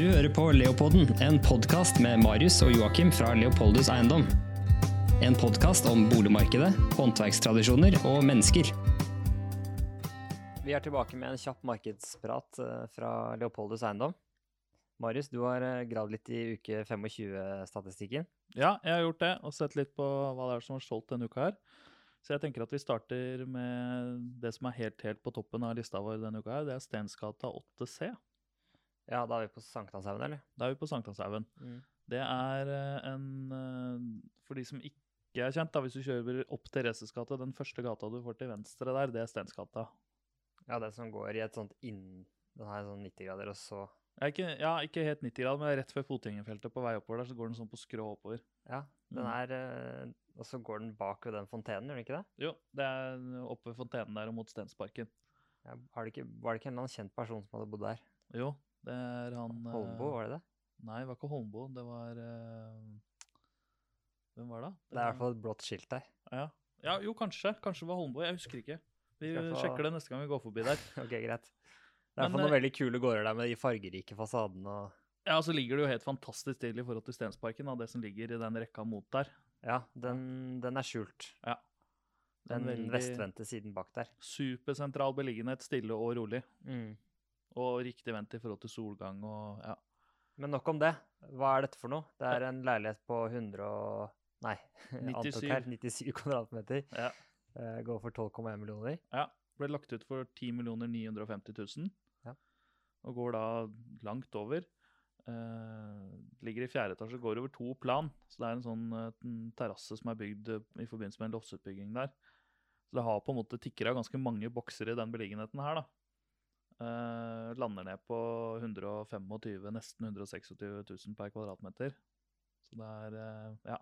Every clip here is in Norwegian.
Du hører på Leopolden, en podkast med Marius og Joakim fra Leopoldus Eiendom. En podkast om boligmarkedet, håndverkstradisjoner og mennesker. Vi er tilbake med en kjapp markedsprat eh, fra Leopoldus Eiendom. Marius, du har eh, gravd litt i uke 25-statistikken. Ja, jeg har gjort det, og sett litt på hva det er som har solgt denne uka her. Så jeg tenker at vi starter med det som er helt, helt på toppen av lista vår denne uka her. Det er Stensgata 8C. Ja, da er vi på Sankthanshaugen, eller? Da er vi på Sankthanshaugen. Det er eh, en eh, For de som ikke er kjent, da, hvis du kjører opp Thereses gate, den første gata du får til venstre der, det er Stensgata. Ja, det som går i et sånt inn... Den har sånn 90 grader, og så ikke, ja, ikke helt 90 grader, men rett før fotgjengerfeltet på vei oppover der, så går den sånn på skrå oppover. Ja, den Mm. er mm. Og så går den bak ved den fontenen, gjør den ikke det? Jo, det er oppe ved fontenen der og mot Stensparken. Ja, har det ikke, var det ikke en eller annen kjent person som hadde bodd der? Jo, det er han eh, Holmbo, var det det? Nei, det var ikke Holmbo. Det var eh, Hvem var det? Det er i hvert fall et blått skilt der. Ja. ja, jo, kanskje. Kanskje det var Holmbo. Jeg husker ikke. Vi få- sjekker det neste gang vi går forbi der. ok, greit. Det er i hvert fall noen eh, veldig kule gårder der med de fargerike fasadene og Ja, og så ligger det jo helt fantastisk til i forhold til Stensparken, da, det som ligger i den rekka mot der. Ja, den, den er skjult. Ja. Den den vestvendte siden bak der. Supersentral beliggenhet, stille og rolig. Mm. Og riktig vendt i forhold til solgang og ja. Men nok om det. Hva er dette for noe? Det er en leilighet på 100 og Nei, 97. her 97 kvadratmeter. Ja. Eh, Går for 12,1 millioner. ja. Ble lagt ut for 10 950 000. Ja. Og går da langt over. Uh, ligger i fjerde etasje, går over to plan. Så det er en sånn uh, terrasse som er bygd i forbindelse med en loftsutbygging der. Så det har på en måte tikra ganske mange bokser i den beliggenheten her, da. Eh, lander ned på 125, nesten 126 000 per kvadratmeter. Så det er eh, ja.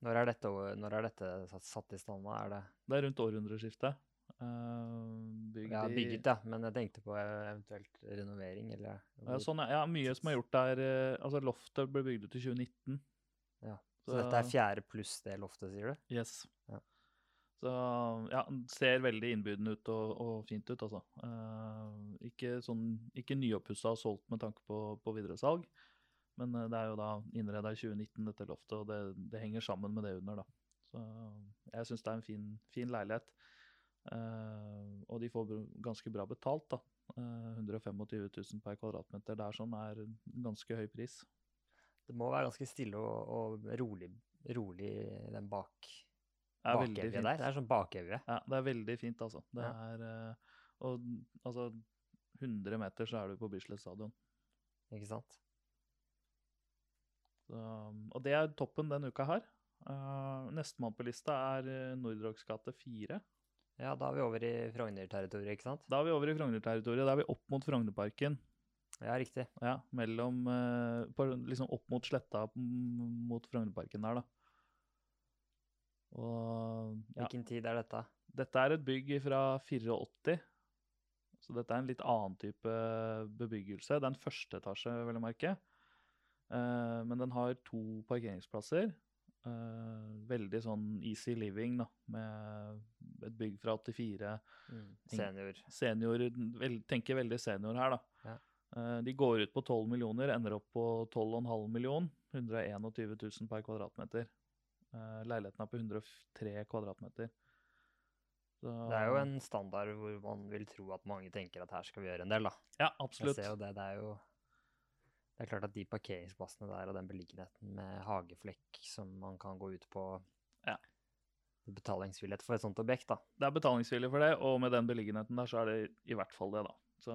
Når er dette, når er dette satt, satt i stand? Er det Det er rundt århundreskiftet. Eh, bygd ja, bygget, ja. Men jeg tenkte på eventuelt renovering, eller Ja, sånn, ja, mye som er gjort der. Altså, loftet ble bygd ut i 2019. Ja, Så dette er fjerde pluss det loftet, sier du? Yes. Ja. Så ja, ser veldig innbydende ut og, og fint ut, altså. Uh, ikke sånn, ikke nyoppussa og solgt med tanke på, på videresalg, men eh, det er jo da innreda i 2019, dette loftet, og det, det henger sammen med det under, da. Så jeg syns det er en fin, fin leilighet. Uh, og de får ganske bra betalt, da. Uh, 125 000 per kvadratmeter. Det er sånn er ganske høy pris. Det må være ganske stille og, og rolig, rolig den bak, bakevje fint. der. Det er sånn bakevje. Ja, det er veldig fint, altså. Det er eh, Og altså 100 meter så er du på Bislett stadion. Ikke sant? Så, og det er toppen denne uka her. Uh, Nestemann på lista er uh, gate 4. Ja, da er vi over i Frogner-territoriet, ikke sant? Da er vi over i Frogner-territoriet. Da er vi opp mot Frognerparken. Ja, riktig. Ja, mellom uh, på, Liksom opp mot sletta mot Frognerparken der, da. Og ja. Hvilken tid er dette? Dette er et bygg fra 84. Så dette er en litt annen type bebyggelse. Det er en første etasje, vel å merke. Uh, men den har to parkeringsplasser. Uh, veldig sånn easy living, da, med et bygg fra 84. Mm. Senior. Senior, vel, tenker veldig senior her, da. Ja. Uh, de går ut på 12 millioner, ender opp på 12,5 million. 121 000 per kvadratmeter. Eh, leiligheten er på 103 kvadratmeter. Så, Det er jo en standard hvor man vil tro at mange tenker at her skal vi gjøre en del, da. Ja, Jeg absolutt. ser jo det. Det er jo Det er klart at de parkeringsplassene der og den beliggenheten med hageflekk som man kan gå ut på Ja. Betalingsvillighet for et sånt objekt, da. Det er betalingsvillig for det, og med den beliggenheten der, så er det i hvert fall det, da. Så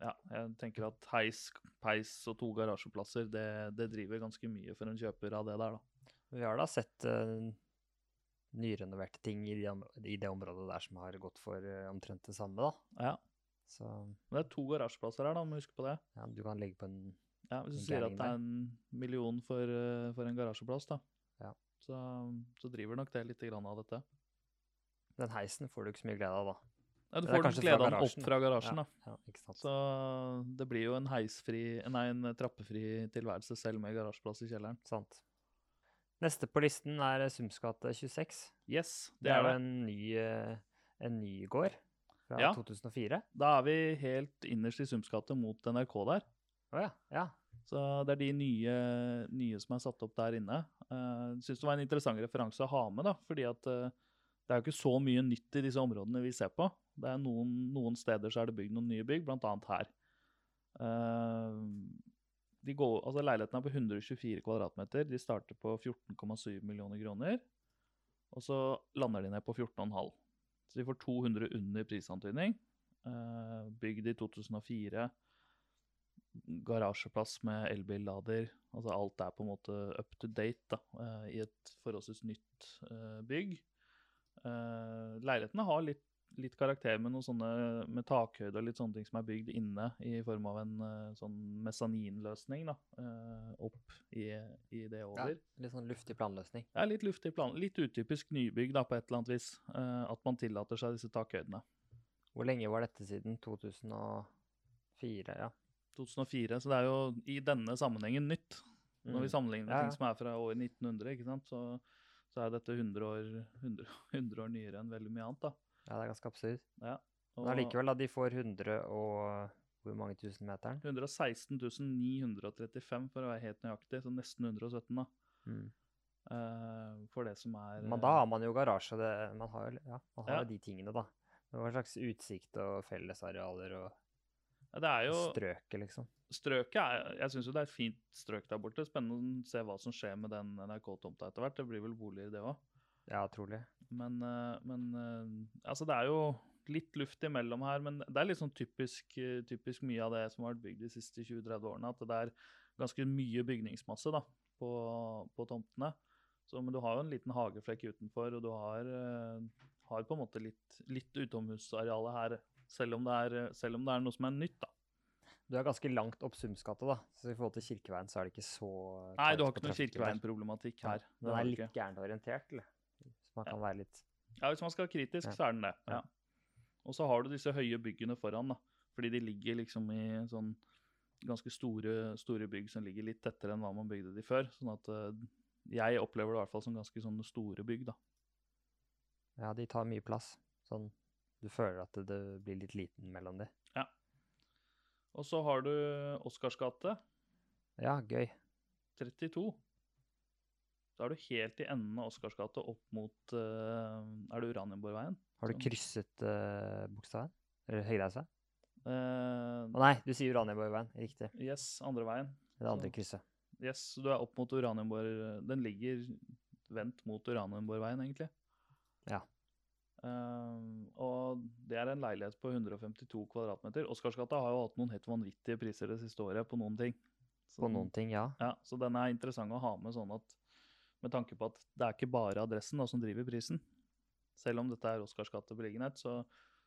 ja, jeg tenker at heis, peis og to garasjeplasser, det, det driver ganske mye for en kjøper av det der, da. Vi har da sett uh, nyrenoverte ting i, de, i det området der som har gått for uh, omtrent det samme, da. Ja. Så Men det er to garasjeplasser her, da, må du huske på det. ja, du kan legge på en Ja, Hvis du sier at det er en million for, uh, for en garasjeplass, da, Ja. så, så driver nok det litt grann av dette. Den heisen får du ikke så mye glede av, da. Ja, du får glede av den opp fra garasjen, ja, da. Ja, ikke sant. Så det blir jo en heisfri, nei, en trappefri tilværelse selv med garasjeplass i kjelleren. Sant. Neste på listen er Sums gate 26. Yes, Det er jo en ny, eh, en ny gård fra Ja. 2004. Da er vi helt innerst i Sums gate mot NRK der. Oh, ja. ja. Så det er de nye, nye som er satt opp der inne. Uh, Syns det var en interessant referanse å ha med, da, fordi at uh, det er jo ikke så mye nytt i disse områdene vi ser på. Det er noen, noen steder så er det bygd noen nye bygg, bl.a. her. Uh, går, altså Leiligheten er på 124 kvadratmeter. De starter på 14,7 millioner kroner. Og så lander de ned på 14,5. Så de får 200 under prisantydning. Uh, bygd i 2004 garasjeplass med elbillader. Altså alt er på en måte up to date da, uh, i et forholdsvis nytt uh, bygg. Leilighetene har litt, litt, karakter med noen sånne med takhøyde og litt sånne ting som er bygd inne i form av en sånn mesaninløsning da, opp i, i, det over. Ja, litt sånn luftig planløsning? Ja, litt luftig plan. Litt utypisk nybygg da, på et eller annet vis. at man tillater seg disse takhøydene. Hvor lenge var dette siden? 2004, ja. 2004, så det er jo i denne sammenhengen nytt. Når vi mm. sammenligner med ja. ting som er fra år 1900, ikke sant? Så, så er dette 100 år, 100, 100 år, nyere enn veldig mye annet. da. Ja, det er ganske absurd. Ja, og, Men allikevel, da, de får 100 og hvor mange tusen meter? 116 935 for å være helt nøyaktig, så nesten 117, da. Mm. Uh, for det som er Men da har man jo garasje, det, man har jo ja, man har ja. de tingene, da. Hva slags utsikt og fellesarealer og ja, det er jo Strøket, liksom. Strøket er, Jeg syns jo det er et fint strøk der borte. Spennende å se hva som skjer med den NRK-tomta etter hvert. Det blir vel boliger, det òg. Ja, trolig. Men, eh, men, eh, altså, det er jo litt luft imellom her. Men det er litt sånn typisk, typisk mye av det som har vært bygd de siste 20-30 årene. At det er ganske mye bygningsmasse da, på, på tomtene. Så, men du har jo en liten hageflekk utenfor, og du har, har på en måte litt, litt utomhusareale her selv om, er, selv om, det er, noe som er nytt, da. Du er ganske langt opp Sumsgata, da. Så i forhold til Kirkeveien så er det ikke så Nei, du har ikke noe Kirkeveien-problematikk her. Den er litt gærent orientert, eller? Man kan ja. være litt Ja, hvis man skal være kritisk, så er den det. Ja. Og så har du disse høye byggene foran, da. Fordi de ligger liksom i sånn ganske store, store bygg som ligger litt tettere enn hva man bygde de før. Sånn at uh, jeg opplever det i hvert fall som ganske sånne store bygg, da. Ja, de tar mye plass. Sånn du føler at det, det blir litt liten mellom de. Ja. Og så har du Oscars gate. Ja, gøy. 32. Da er du helt i enden av Oscars gate opp mot uh, Er det Uranienborgveien? Har du krysset uh, Bogstadveien? Eller Høyreisa? Å uh, oh, nei, du sier Uranienborgveien. Riktig. Yes, andre veien. Det andre krysset. Yes, du er opp mot Uranienborg Den ligger vendt mot Uranienborgveien, egentlig. Ja. Uh, og det er en leilighet på 152 kvadratmeter. Oscarsgata har jo hatt noen helt vanvittige priser det siste året på noen ting. Så, på noen ting, ja. ja. Så den er interessant å ha med sånn at med tanke på at det er ikke bare adressen da, som driver prisen. Selv om dette er Oscars beliggenhet, så,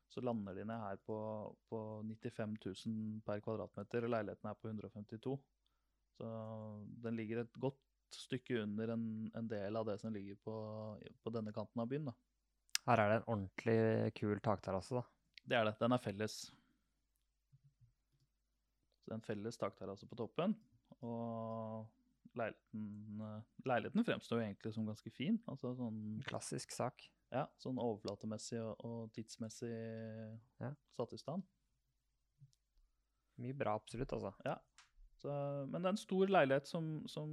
så, lander de ned her på, på 95 000 per kvadratmeter, og leiligheten er på 152. Så den ligger et godt stykke under en, en del av det som ligger på, på denne kanten av byen. da. Her er det en ordentlig kul takterrasse, da. Det er det. Den er felles. Så det er en felles takterrasse på toppen. Og leiligheten, leiligheten fremstår jo egentlig som ganske fin. Altså sånn Klassisk sak. Ja, sånn overflatemessig og, og tidsmessig ja. satt i stand. Mye bra, absolutt, altså. Ja. Så, men det er en stor leilighet som, som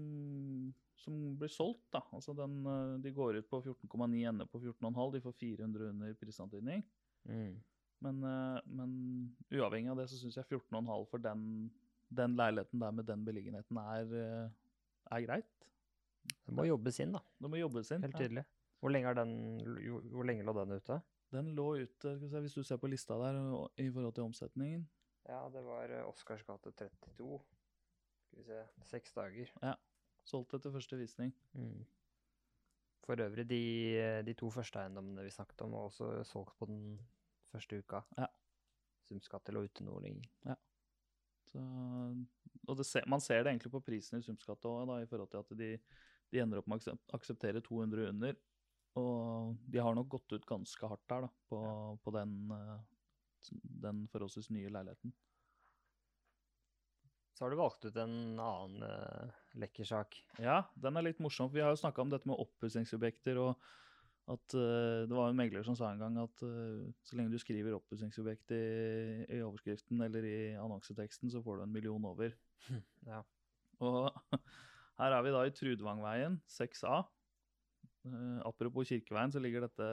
som blir solgt. da. Altså den, eh, De går ut på 14,9, ender på 14,5. De får 400 under prisantydning. Mm. Men, eh, men, uavhengig av det så syns jeg 14,5 for den, den, leiligheten der med den beliggenheten er, eh, er greit. Det må jobbes inn, da. Det må jobbes inn, Helt tydelig. Hvor lenge, den, hvor lenge lå den ute? Den lå ute, hvis du ser på lista der i forhold til omsetningen. Ja, det var Oscars gate 32. Skal vi se Seks dager. Ja. Solgt etter første visning. Mm. For øvrig, de, de, to første eiendommene vi snakket om, var også solgt på den første uka. Ja. Sumskatt lå ute noe lenger. Ja. Så, og ser, man ser det egentlig på prisen i Sumskatt òg, i forhold til at de, de, ender opp med å akseptere 200 under. Og de har nok gått ut ganske hardt der da, på, på den, eh, den forholdsvis nye leiligheten. Så har du valgt ut en annen uh, lekker sak. Ja, den er litt morsom. Vi har jo snakka om dette med oppussingsobjekter og at uh, Det var en megler som sa en gang at uh, så lenge du skriver oppussingsobjekt i, i overskriften eller i annonseteksten, så får du en million over. Ja. Og her er vi da i Trudvangveien 6A. Uh, apropos Kirkeveien, så ligger dette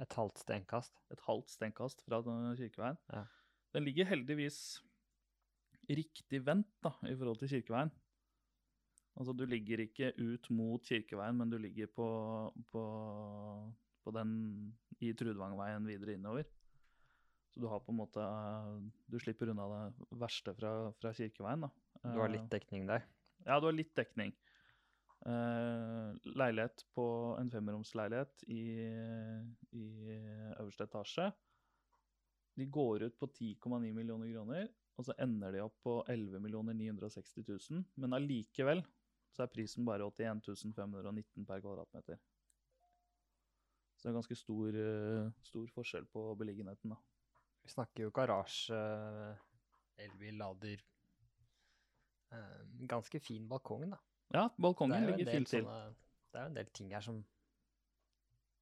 Et halvt steinkast. et halvt steinkast fra Kirkeveien. Ja. Den ligger heldigvis riktig vendt da, i forhold til Kirkeveien. Altså, du ligger ikke ut mot Kirkeveien, men du ligger på, på, på den i Trudvangveien videre innover. Så du har på en måte eh, Du slipper unna det verste fra, fra Kirkeveien, da. Du har Eh, litt dekning der. ja, du har litt dekning. Eh, leilighet på en femromsleilighet i, i øverste etasje. De går ut på 10,9 millioner kroner, og så ender de opp på 11 960 000. Men allikevel så er prisen bare 81 519 per kvadratmeter. Så det er ganske stor, eh, stor forskjell på beliggenheten, da. Vi snakker jo garasje, elbil, lader eh, Ganske fin balkong, da. Ja, balkongen er ligger fint til. Det er jo en del ting her som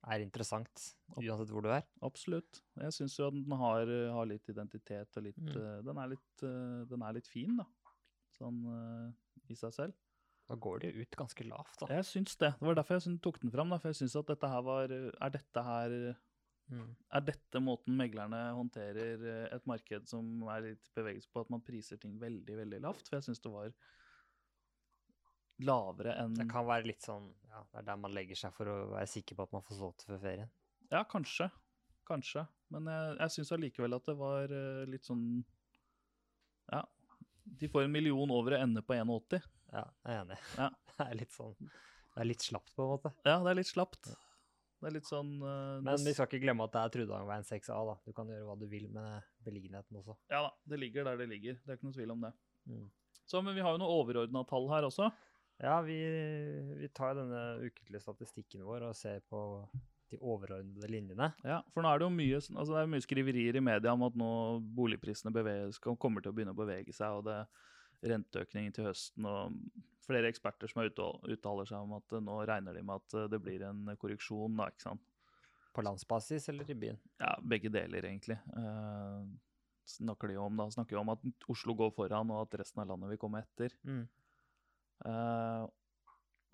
er interessant, uansett hvor du er. Absolutt. Jeg syns jo at den har, har litt identitet og litt Mm. eh, den, er litt eh, den er litt fin, da. Sånn eh, i seg selv. Da går det jo ut ganske lavt, da. Jeg syns det. Det var derfor jeg tok den fram. Da, for jeg syns at dette her var Er dette her Mm. Er dette måten meglerne håndterer eh, et marked som er litt bevegelse på, at man priser ting veldig, veldig lavt? For jeg syns det var lavere enn Det kan være litt sånn Ja, det er der man legger seg for å være sikker på at man får solgt det før ferien. Ja, kanskje. Kanskje. Men jeg, jeg syns allikevel at det var eh, litt sånn Ja. De får en million over å ende på 81. Ja, jeg er enig. Ja. Det er litt sånn Det er litt slapt, på en måte. Ja, det er litt slapt. Det er litt sånn uh, Men vi skal ikke glemme at det er Trudangveien 6A, da. Du kan gjøre hva du vil med beliggenheten også. Ja da, det ligger der det ligger. Det er ikke noe tvil om det. Mm. Så, Men vi har jo noe overordna tall her også. Ja, vi, vi tar denne ukentlige statistikken vår og ser på de overordnede linjene. Ja, For nå er det jo mye, altså det er mye skriverier i media om at nå boligprisene beveger, kommer til å begynne å bevege seg, og det renteøkning til høsten, og flere eksperter som er uttaler seg om at eh, nå regner de med at eh, det blir en korreksjon, da, ikke sant. På landsbasis eller i byen? Ja, begge deler, egentlig. Eh, snakker de om, da, snakker de om at Oslo går foran, og at resten av landet vil komme etter. Mm. Eh,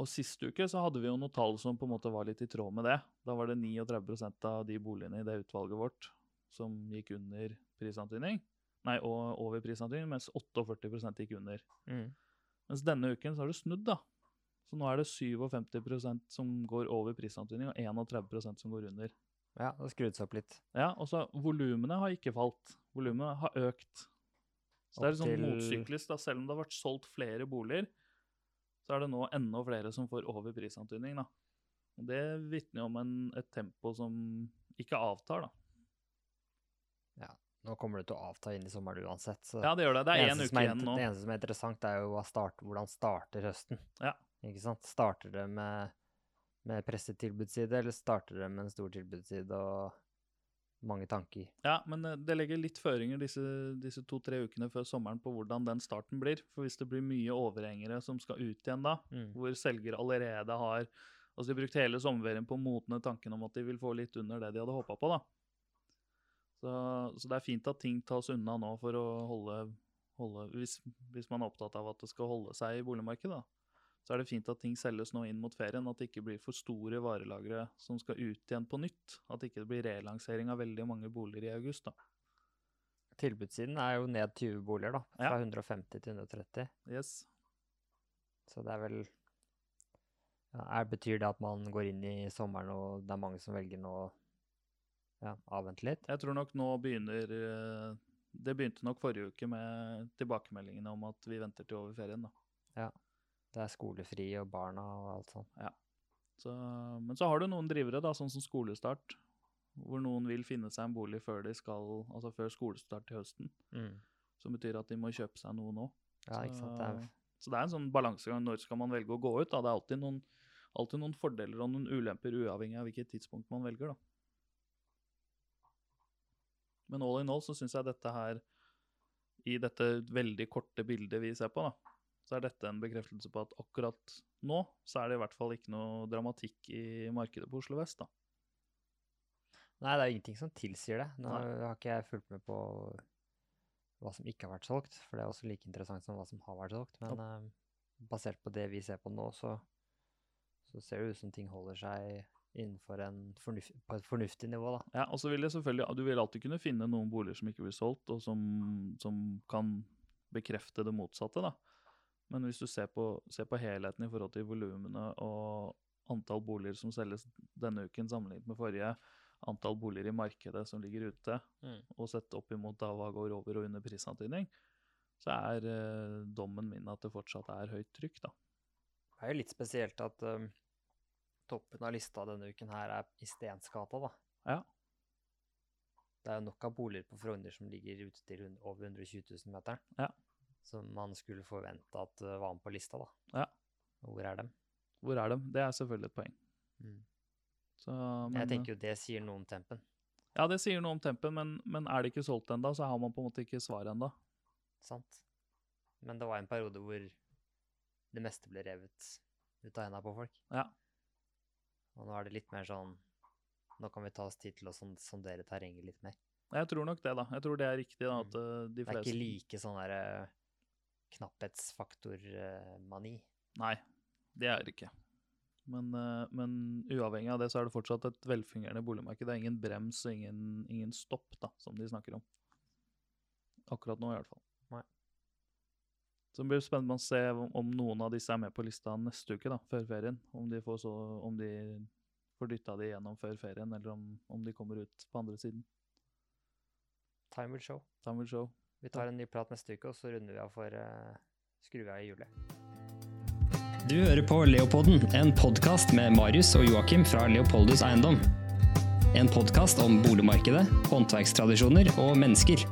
og sist uke så hadde vi jo noen tall som på en måte var litt i tråd med det. Da var det 39% av de boligene i det utvalget vårt som gikk under prisantydning. Nei, og over prisantydning, mens 48% gikk under. Mm. Mens denne uken så har det snudd, da. Så nå er det 57% som går over prisantydning, og 31% som går under. Ja, det har skrudd seg opp litt. Ja, og så volumene har ikke falt. Volumene har økt. Så det er Opp sånn til- motsyklisk, da. Selv om det har vært solgt flere boliger, så er det nå enda flere som får over prisantydning, da. Og det vitner jo om en, et tempo som ikke avtar, da. Nå kommer det til å avta inn i sommeren uansett. Så Ja, det gjør det. Det er én uke igjen nå. Det eneste som er interessant, er jo start, hvordan starter høsten. Ja. Ikke sant? Starter det med, med presset tilbudsside, eller starter det med en stor tilbudsside og mange tanker? Ja, men eh, det legger litt føringer disse, disse to-tre ukene før sommeren på hvordan den starten blir. For hvis det blir mye overhengere som skal ut igjen da, Mm. hvor selger allerede har Altså, de har brukt hele sommerferien på å modne tanken om at de vil få litt under det de hadde håpa på, da. Så, så det er fint at ting tas unna nå for å holde, holde hvis, hvis man er opptatt av at det skal holde seg i boligmarkedet, da. Så er det fint at ting selges nå inn mot ferien, at det ikke blir for store varelagre som skal ut igjen på nytt. At det ikke blir relansering av veldig mange boliger i august, da. Tilbudssiden er jo ned 20 boliger, da. Ja. Fra 150 til 130. Yes. Så det er vel ja, er, Betyr det at man går inn i sommeren og det er mange som velger nå ja, avvente litt? Jeg tror nok nå begynner eh, Det begynte nok forrige uke med tilbakemeldingene om at vi venter til over ferien, da. Ja. Det er skolefri og barna og alt sånt. Så, men så har du noen drivere, da, sånn som skolestart, hvor noen vil finne seg en bolig før de skal, altså før skolestart til høsten. Som betyr at de må kjøpe seg noe nå. Ja, ikke sant. Det er, Så det er en sånn balansegang. Når skal man velge å gå ut? Da? Det er alltid noen, alltid noen fordeler og noen ulemper, uavhengig av hvilket tidspunkt man velger. da. Men all in all så syns jeg dette her, i dette veldig korte bildet vi ser på, da, så er dette en bekreftelse på at akkurat nå så er det i hvert fall ikke noe dramatikk i markedet på Oslo vest. da. Nei, det er ingenting som tilsier det. Nå Nei. har ikke jeg fulgt med på hva som ikke har vært solgt, for det er også like interessant som hva som har vært solgt. Men eh, basert på det vi ser på nå, så, så ser det ut som ting holder seg innenfor en fornuf på et fornuftig nivå, da. Ja, og så vil jeg selvfølgelig, Du vil alltid kunne finne noen boliger som ikke blir solgt, og som, som kan bekrefte det motsatte. da. Men hvis du ser på, ser på helheten i forhold til volumene og antall boliger som selges denne uken sammenlignet med forrige, antall boliger i markedet som ligger ute, og sett opp imot da hva går over og under prisantydning, så er eh, dommen min at det fortsatt er høyt trykk. da. Det er jo litt spesielt at um, toppen av lista denne uken her er i Stensgata, da. Ja. Det er jo nok av boliger på Frogner som ligger ute til over 120 000 meter. Ja. Som man skulle forvente at uh, var med på lista, da. Ja. Hvor er dem? Hvor er dem? Det er selvfølgelig et poeng. Så, men, jeg tenker jo det sier noe om tempen. Ja, det sier noe om tempen, men, men er det ikke solgt ennå, så har man på en måte ikke svar ennå. Sant? Men det var en periode hvor det meste ble revet ut av hendene på folk. Ja. Og nå er det litt mer sånn Nå kan vi ta oss tid til å sondere terrenget litt mer. Jeg tror nok det, da. Jeg tror det er riktig. da, at de fleste... Det er ikke like sånn derre knapphetsfaktor-mani. Nei, det er det ikke. Men, eh, men uavhengig av det, så er det fortsatt et velfungerende boligmarked. Det er ingen brems og ingen, ingen stopp, da, som de snakker om. Akkurat nå, i hvert fall. Så det blir spennende å se om, noen av disse er med på lista neste uke, da, før ferien. Om de får, så, om de får dytta de gjennom før ferien, eller om, om de kommer ut på andre siden. Time will show. Time will show. Vi tar en ny prat neste uke, og så runder vi av for uh, skrua i hjulet. Du hører på Leopodden, en podkast med Marius og Joakim fra Leopoldus Eiendom. En podkast om boligmarkedet, håndverkstradisjoner og mennesker.